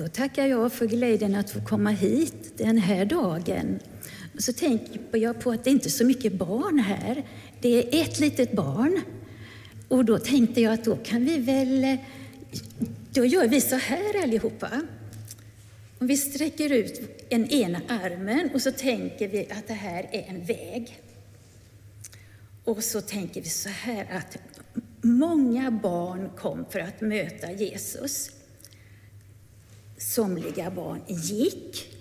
Då tackar jag för glädjen att få komma hit den här dagen. Så tänker jag på att det inte är så mycket barn här. Det är ett litet barn. Och då tänkte jag att då kan vi väl... Då gör vi så här allihopa. Om vi sträcker ut en ena armen och så tänker vi att det här är en väg. Och så tänker vi så här att många barn kom för att möta Jesus. Somliga barn gick.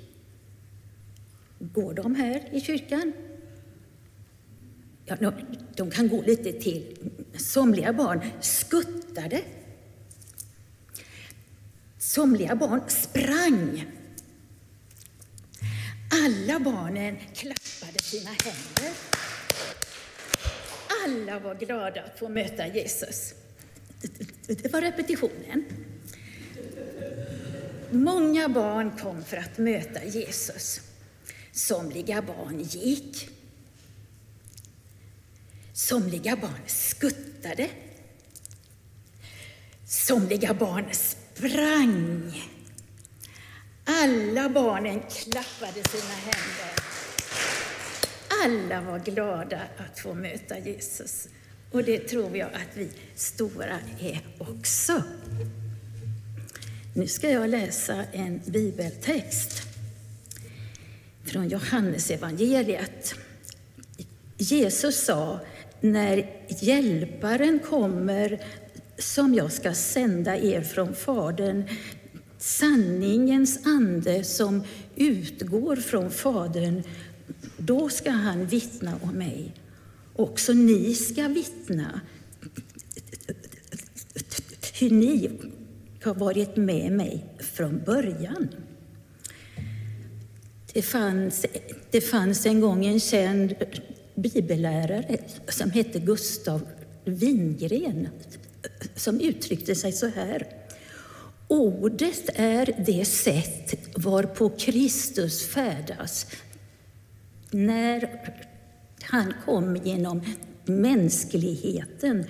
Går de här i kyrkan? Ja, de kan gå lite till. Somliga barn skuttade. Somliga barn sprang. Alla barnen klappade sina händer. Alla var glada att få möta Jesus. Det var repetitionen. Många barn kom för att möta Jesus. Somliga barn gick. Somliga barn skuttade. Somliga barn sprang. Alla barnen klappade sina händer. Alla var glada att få möta Jesus. Och det tror jag att vi stora är också. Nu ska jag läsa en bibeltext från Johannes evangeliet. Jesus sa, när Hjälparen kommer som jag ska sända er från Fadern, sanningens ande som utgår från Fadern, då ska han vittna om mig. Också ni ska vittna, hur ni har varit med mig från början. Det fanns, det fanns en gång en känd bibellärare som hette Gustav Wingren som uttryckte sig så här. Ordet är det sätt varpå Kristus färdas när han kom genom mänskligheten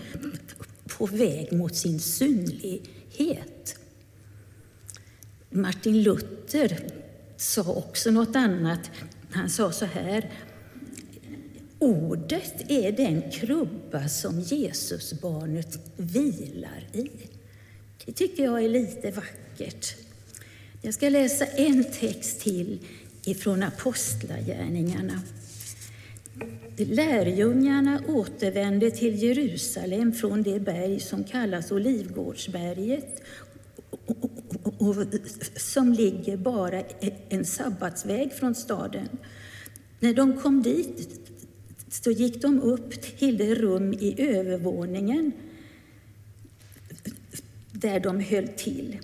på väg mot sin synlighet. Martin Luther sa också något annat. Han sa så här. Ordet är den krubba som Jesusbarnet vilar i. Det tycker jag är lite vackert. Jag ska läsa en text till ifrån Apostlagärningarna. Lärjungarna återvände till Jerusalem från det berg som kallas Olivgårdsberget och som ligger bara en sabbatsväg från staden. När de kom dit så gick de upp till det rum i övervåningen där de höll till.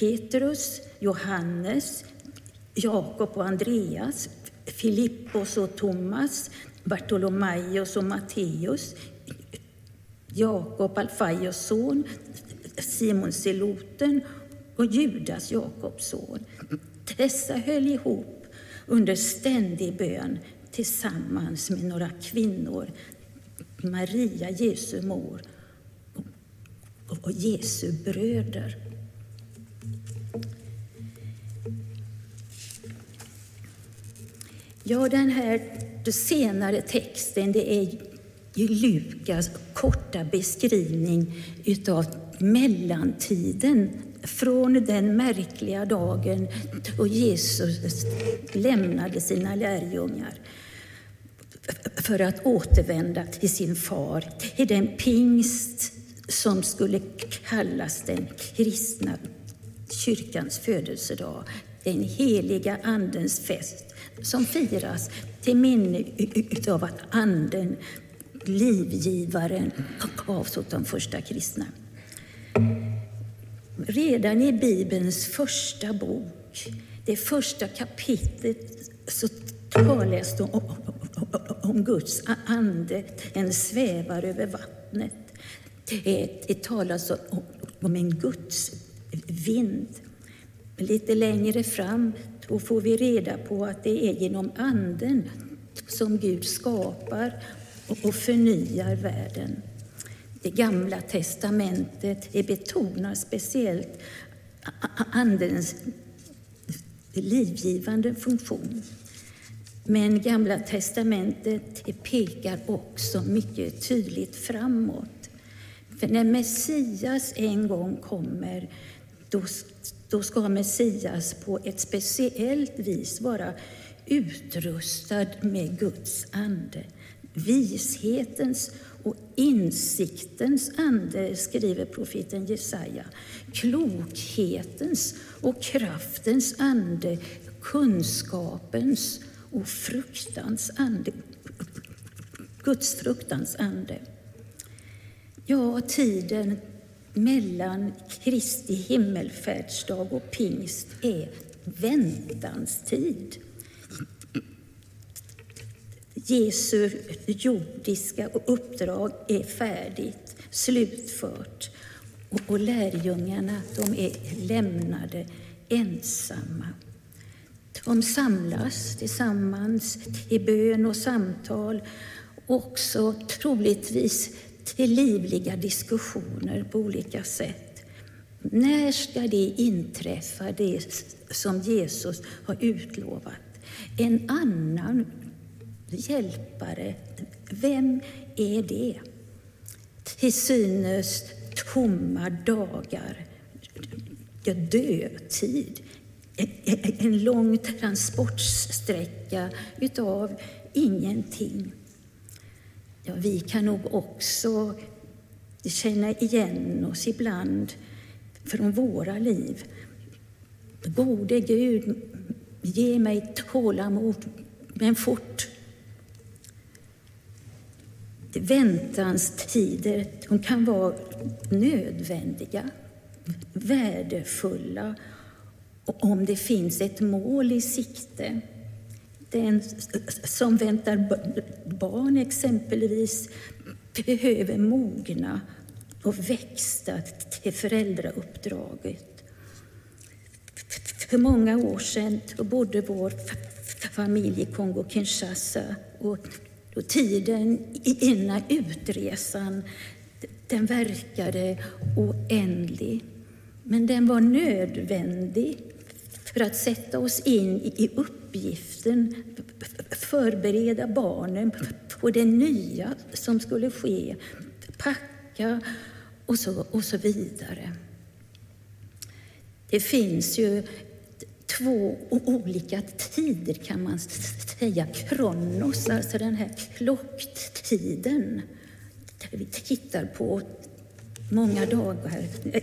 Petrus, Johannes, Jakob och Andreas, Filippos och Thomas, Bartolomaios och Matteus, Jakob, Alfaios son, Simon Seloten och Judas, Jakobs son. Dessa höll ihop under ständig bön tillsammans med några kvinnor, Maria, Jesu mor och Jesu bröder. Ja, den här senare texten det är Lukas korta beskrivning utav mellantiden. Från den märkliga dagen då Jesus lämnade sina lärjungar för att återvända till sin far i den pingst som skulle kallas den kristna kyrkans födelsedag, den heliga Andens fest som firas till minne av att Anden, livgivaren, gavs åt de första kristna. Redan i Bibelns första bok, det första kapitlet, så talas det om, om Guds ande, En svävar över vattnet. Det, talas om, om en Guds vind. Lite längre fram då får vi reda på att det är genom Anden som Gud skapar och förnyar världen. Det gamla testamentet det betonar speciellt Andens livgivande funktion. Men Gamla testamentet pekar också mycket tydligt framåt. För när Messias en gång kommer, då, då ska Messias på ett speciellt vis vara utrustad med Guds ande. Vishetens och insiktens ande, skriver profeten Jesaja. Klokhetens och kraftens ande, kunskapens och fruktans ande. Guds fruktans ande. Ja, tiden mellan Kristi himmelfärdsdag och pingst är väntans tid. Jesu jordiska uppdrag är färdigt, slutfört och, och lärjungarna de är lämnade ensamma. De samlas tillsammans i bön och samtal, också troligtvis till livliga diskussioner på olika sätt. När ska det inträffa, det som Jesus har utlovat? En annan hjälpare, vem är det? Till synes tomma dagar, dödtid, en lång transportsträcka utav ingenting. Ja, vi kan nog också känna igen oss ibland från våra liv. Gode Gud, ge mig tålamod, men fort. Väntans tider de kan vara nödvändiga, värdefulla om det finns ett mål i sikte. Den som väntar barn exempelvis behöver mogna och växa till föräldrauppdraget. För många år sedan bodde vår familj i Kongo-Kinshasa och tiden innan utresan den verkade oändlig. Men den var nödvändig för att sätta oss in i uppgiften, förbereda barnen på det nya som skulle ske, packa och så, och så vidare. Det finns ju två olika tider kan man säga. Kronos, alltså den här klocktiden, där vi tittar på många dagar eh,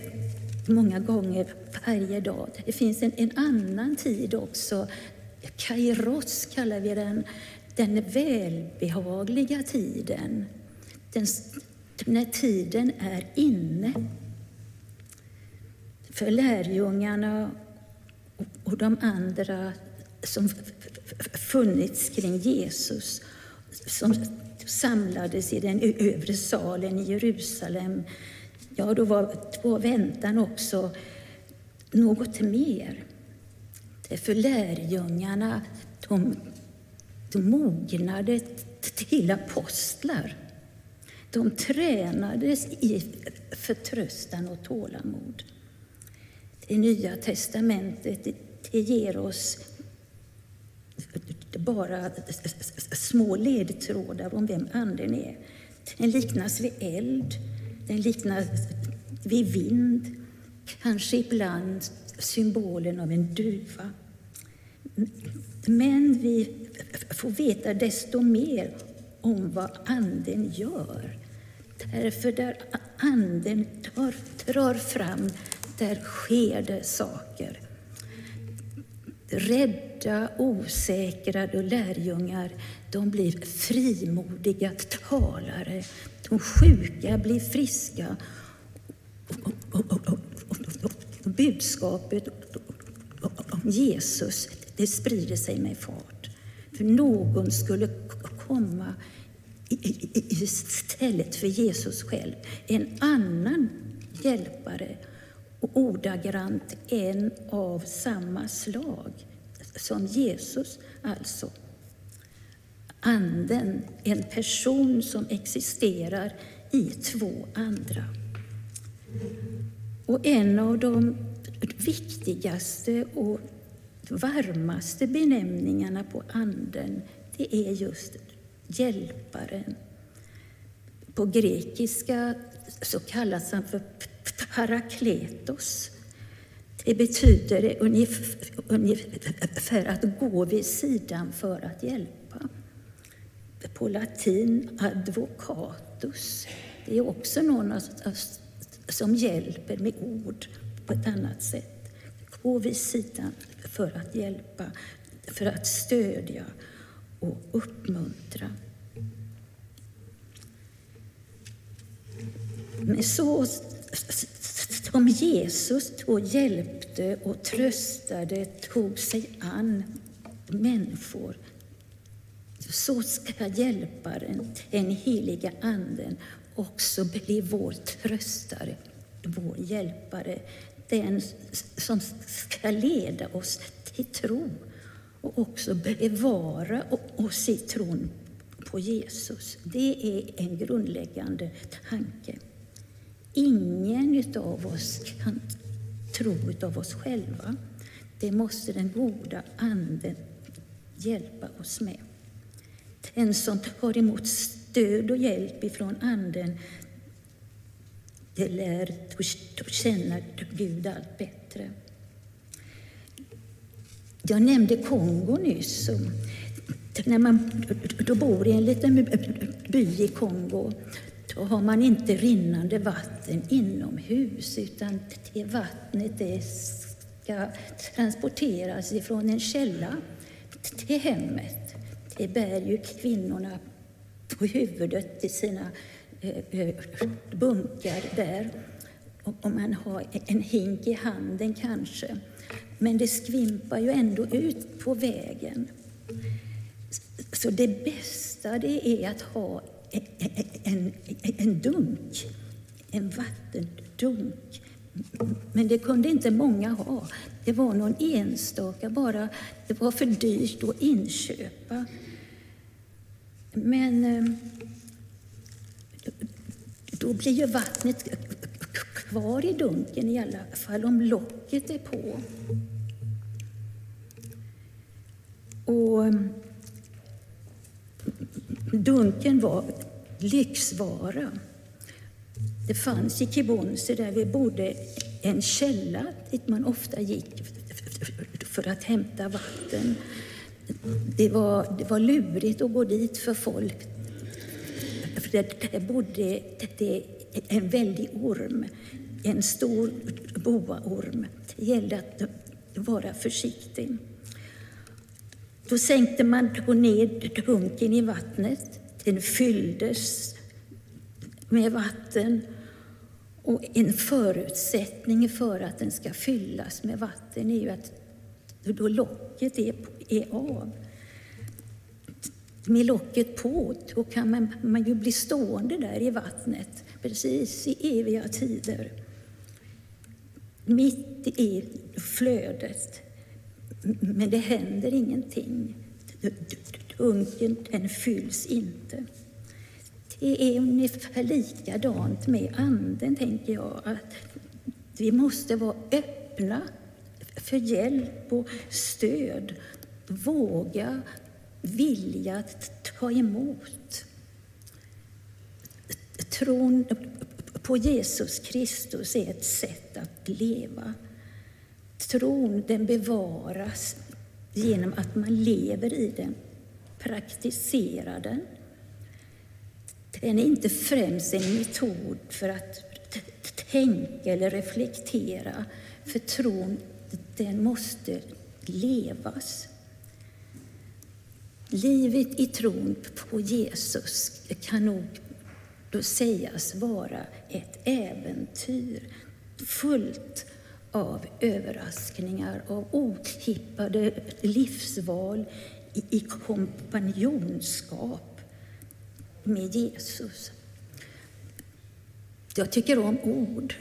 många gånger varje dag. Det finns en, en annan tid också, kairos kallar vi den, den välbehagliga tiden. Den, när tiden är inne. För lärjungarna och de andra som funnits kring Jesus, som samlades i den övre salen i Jerusalem ja, då var, var väntan också något mer. För lärjungarna, de, de mognade till apostlar. De tränades i förtröstan och tålamod. Det Nya testamentet det ger oss bara små ledtrådar om vem Anden är. Den liknas vid eld, den liknas vid vind, kanske ibland symbolen av en duva. Men vi får veta desto mer om vad Anden gör. Därför där Anden tar, drar fram, där sker det saker. Rädda, osäkra lärjungar de blir frimodiga talare de sjuka blir friska. Och budskapet om Jesus det sprider sig med fart. För någon skulle komma istället för Jesus själv. En annan hjälpare, och ordagrant en av samma slag som Jesus alltså. Anden, en person som existerar i två andra. Och en av de viktigaste och varmaste benämningarna på Anden, det är just Hjälparen. På grekiska så kallas han för parakletos. Det betyder ungefär att gå vid sidan för att hjälpa. På latin advocatus. Det är också någon av som hjälper med ord på ett annat sätt. Gå vid sidan för att hjälpa, för att stödja och uppmuntra. Men så som Jesus då hjälpte och tröstade, tog sig an människor, så ska hjälparen, den heliga Anden, också bli vår tröstare, vår hjälpare, den som ska leda oss till tro och också bevara oss i tron på Jesus. Det är en grundläggande tanke. Ingen av oss kan tro av oss själva. Det måste den goda Anden hjälpa oss med. En som tar emot stöd och hjälp ifrån Anden det lär känna Gud allt bättre. Jag nämnde Kongo nyss. När man då bor i en liten by i Kongo då har man inte rinnande vatten inomhus utan det vattnet det ska transporteras ifrån en källa till hemmet. Det bär ju kvinnorna på huvudet i sina eh, eh, bunkar där. Och man har en hink i handen kanske. Men det skvimpar ju ändå ut på vägen. Så det bästa det är att ha e, e, e, en, en dunk, en vattendunk. Men det kunde inte många ha. Det var någon enstaka bara. Det var för dyrt att inköpa. Men ehm, då blir ju vattnet kvar i dunken i alla fall om locket är på. Och ehm, Dunken var lyxvara. Det fanns i Kibonse, där vi bodde, en källa dit man ofta gick för att hämta vatten. Det var, det var lurigt att gå dit för folk. För det, det bodde det, en väldig orm, en stor boaorm. Det gällde att vara försiktig. Då sänkte man ner dunken i vattnet. Den fylldes med vatten. Och en förutsättning för att den ska fyllas med vatten är ju att då locket är, är av. Med locket på då kan man, man ju bli stående där i vattnet precis i eviga tider. Mitt i flödet. Men det händer ingenting. Dunken den fylls inte. Det är ungefär likadant med Anden, tänker jag. Att vi måste vara öppna för hjälp och stöd. Våga, vilja ta emot. Tron på Jesus Kristus är ett sätt att leva. Tron den bevaras genom att man lever i den, praktiserar den. Den är inte främst en metod för att tänka eller reflektera, för tron den måste levas. Livet i tron på Jesus kan nog då sägas vara ett äventyr fullt av överraskningar, av otippade livsval i, i kompanjonskap med Jesus. Jag tycker om ord.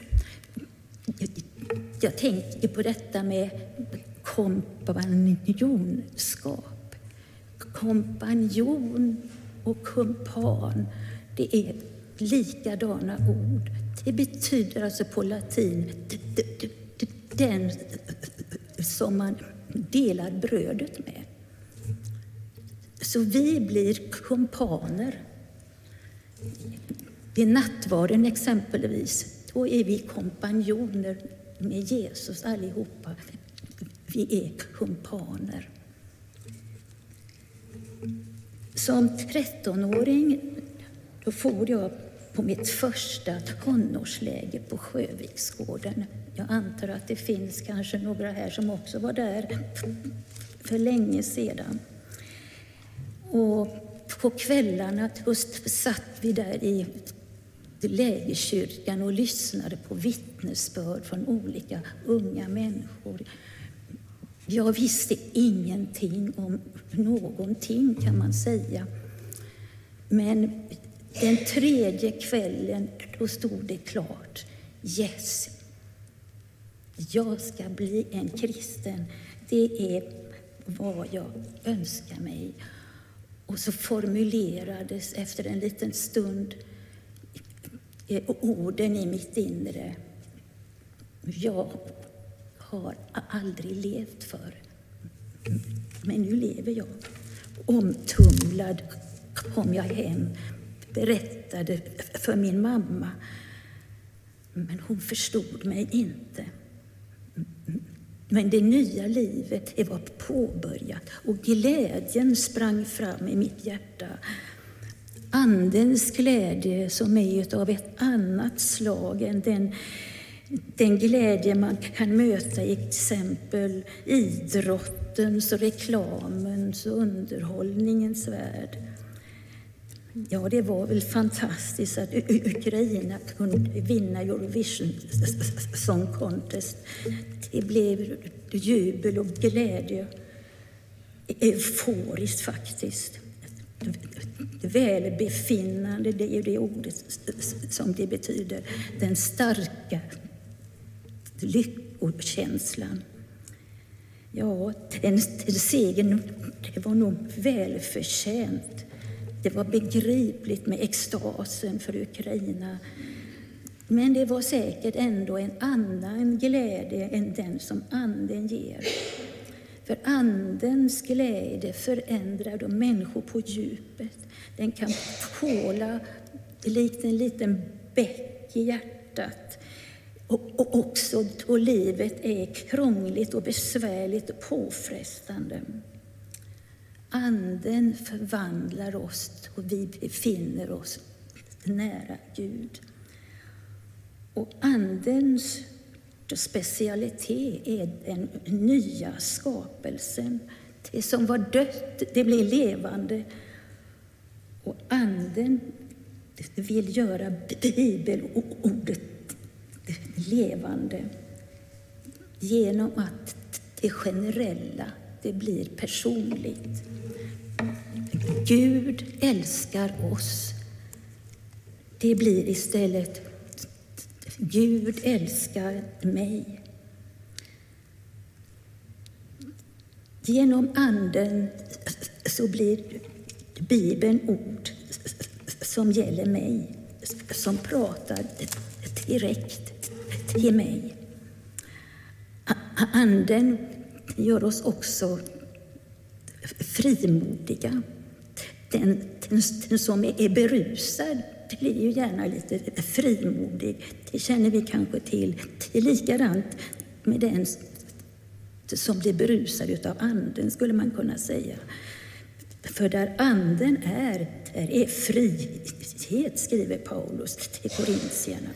Jag tänker på detta med kompanjonskap. Kompanjon och kumpan, det är likadana ord. Det betyder alltså på latin den som man delar brödet med. Så vi blir kumpaner. Vid nattvarden exempelvis, då är vi kompanjoner med Jesus allihopa. Vi är kumpaner. Som 13-åring då for jag på mitt första tonårsläger på Sjöviksgården. Jag antar att det finns kanske några här som också var där för länge sedan. Och på kvällarna satt vi där i lägerkyrkan och lyssnade på vittnesbörd från olika unga människor. Jag visste ingenting om någonting, kan man säga. Men den tredje kvällen, då stod det klart. Yes, jag ska bli en kristen. Det är vad jag önskar mig. Och så formulerades efter en liten stund Eh, orden i mitt inre. Jag har aldrig levt för. Men nu lever jag. Omtumlad kom jag hem, berättade för min mamma. Men hon förstod mig inte. Men det nya livet var påbörjat och glädjen sprang fram i mitt hjärta. Andens glädje som är av ett annat slag än den, den glädje man kan möta i exempel idrottens, reklamens och underhållningens värld. Ja, det var väl fantastiskt att Ukraina kunde vinna Eurovision Song Contest. Det blev jubel och glädje. Euforiskt faktiskt. Välbefinnande, det är det ordet som det betyder. Den starka lyckokänslan. Ja, den, den segern det var nog välförtjänt. Det var begripligt med extasen för Ukraina. Men det var säkert ändå en annan glädje än den som Anden ger. För Andens glädje förändrar de människor på djupet. Den kan påla likt en liten bäck i hjärtat. Och, och också då livet är krångligt och besvärligt och påfrestande. Anden förvandlar oss och vi befinner oss nära Gud. Och Andens specialitet är den nya skapelsen. Det som var dött, det blir levande. Och Anden vill göra bibelordet levande genom att det generella, det blir personligt. Gud älskar oss. Det blir istället Gud älskar mig. Genom Anden så blir Bibeln ord som gäller mig, som pratar direkt till mig. Anden gör oss också frimodiga. Den, den, den som är berusad blir ju gärna lite frimodig. Det känner vi kanske till. Det är likadant med den som blir berusad av Anden, skulle man kunna säga. För där Anden är, där är frihet, skriver Paulus till korintierna.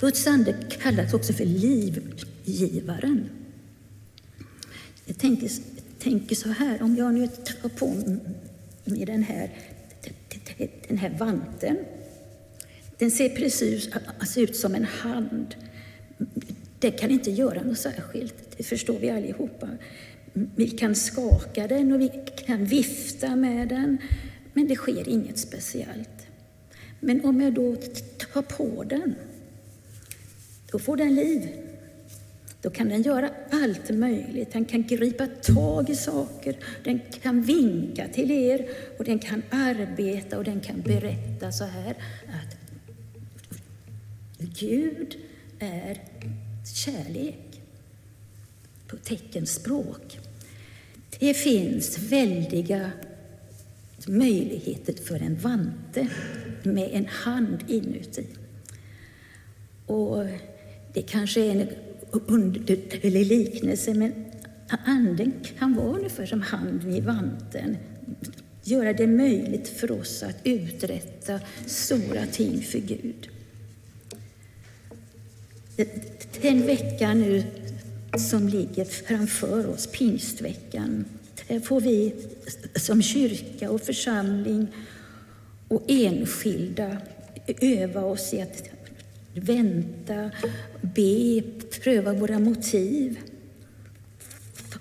Guds ande kallas också för livgivaren. Jag tänker, tänker så här, om jag nu tar på mig den här, den här vanten. Den ser precis alltså ut som en hand. Den kan inte göra något särskilt, det förstår vi allihopa. Vi kan skaka den och vi kan vifta med den, men det sker inget speciellt. Men om jag då tar på den, då får den liv. Då kan den göra allt möjligt. Den kan gripa tag i saker, den kan vinka till er och den kan arbeta och den kan berätta så här att Gud är kärlek. på teckenspråk. Det finns väldiga möjligheter för en vante med en hand inuti. Och det kanske är en underlig liknelse, men Anden kan vara ungefär som handen i vanten. Göra det möjligt för oss att uträtta stora ting för Gud. Den veckan nu som ligger framför oss, pingstveckan, får vi som kyrka och församling och enskilda öva oss i att vänta, be, pröva våra motiv.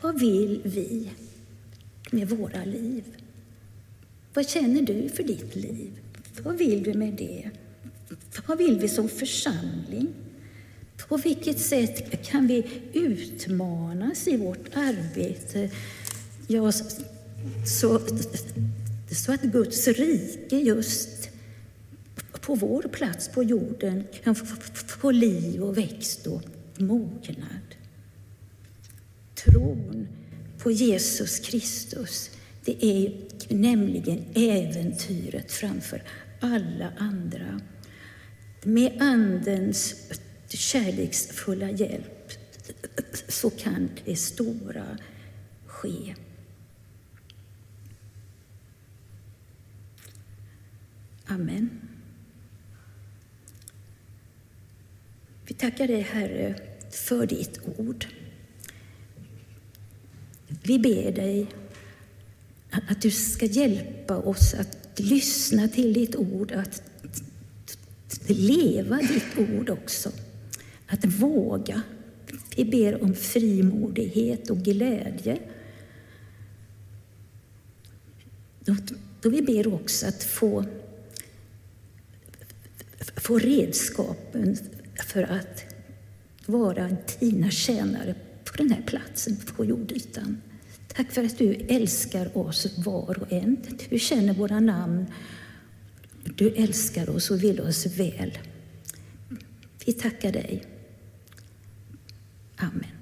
Vad vill vi med våra liv? Vad känner du för ditt liv? Vad vill du med det? Vad vill vi som församling? På vilket sätt kan vi utmanas i vårt arbete? Ja, så, så att Guds rike just på vår plats på jorden kan få liv och växt och mognad. Tron på Jesus Kristus, det är nämligen äventyret framför alla andra. Med Andens kärleksfulla hjälp så kan det stora ske. Amen. Vi tackar dig, Herre, för ditt ord. Vi ber dig att du ska hjälpa oss att lyssna till ditt ord, att leva ditt ord också. Att våga. Vi ber om frimodighet och glädje. Då vi ber också att få, få redskapen för att vara dina tjänare på den här platsen på jordytan. Tack för att du älskar oss var och en. Du känner våra namn. Du älskar oss och vill oss väl. Vi tackar dig. Amen.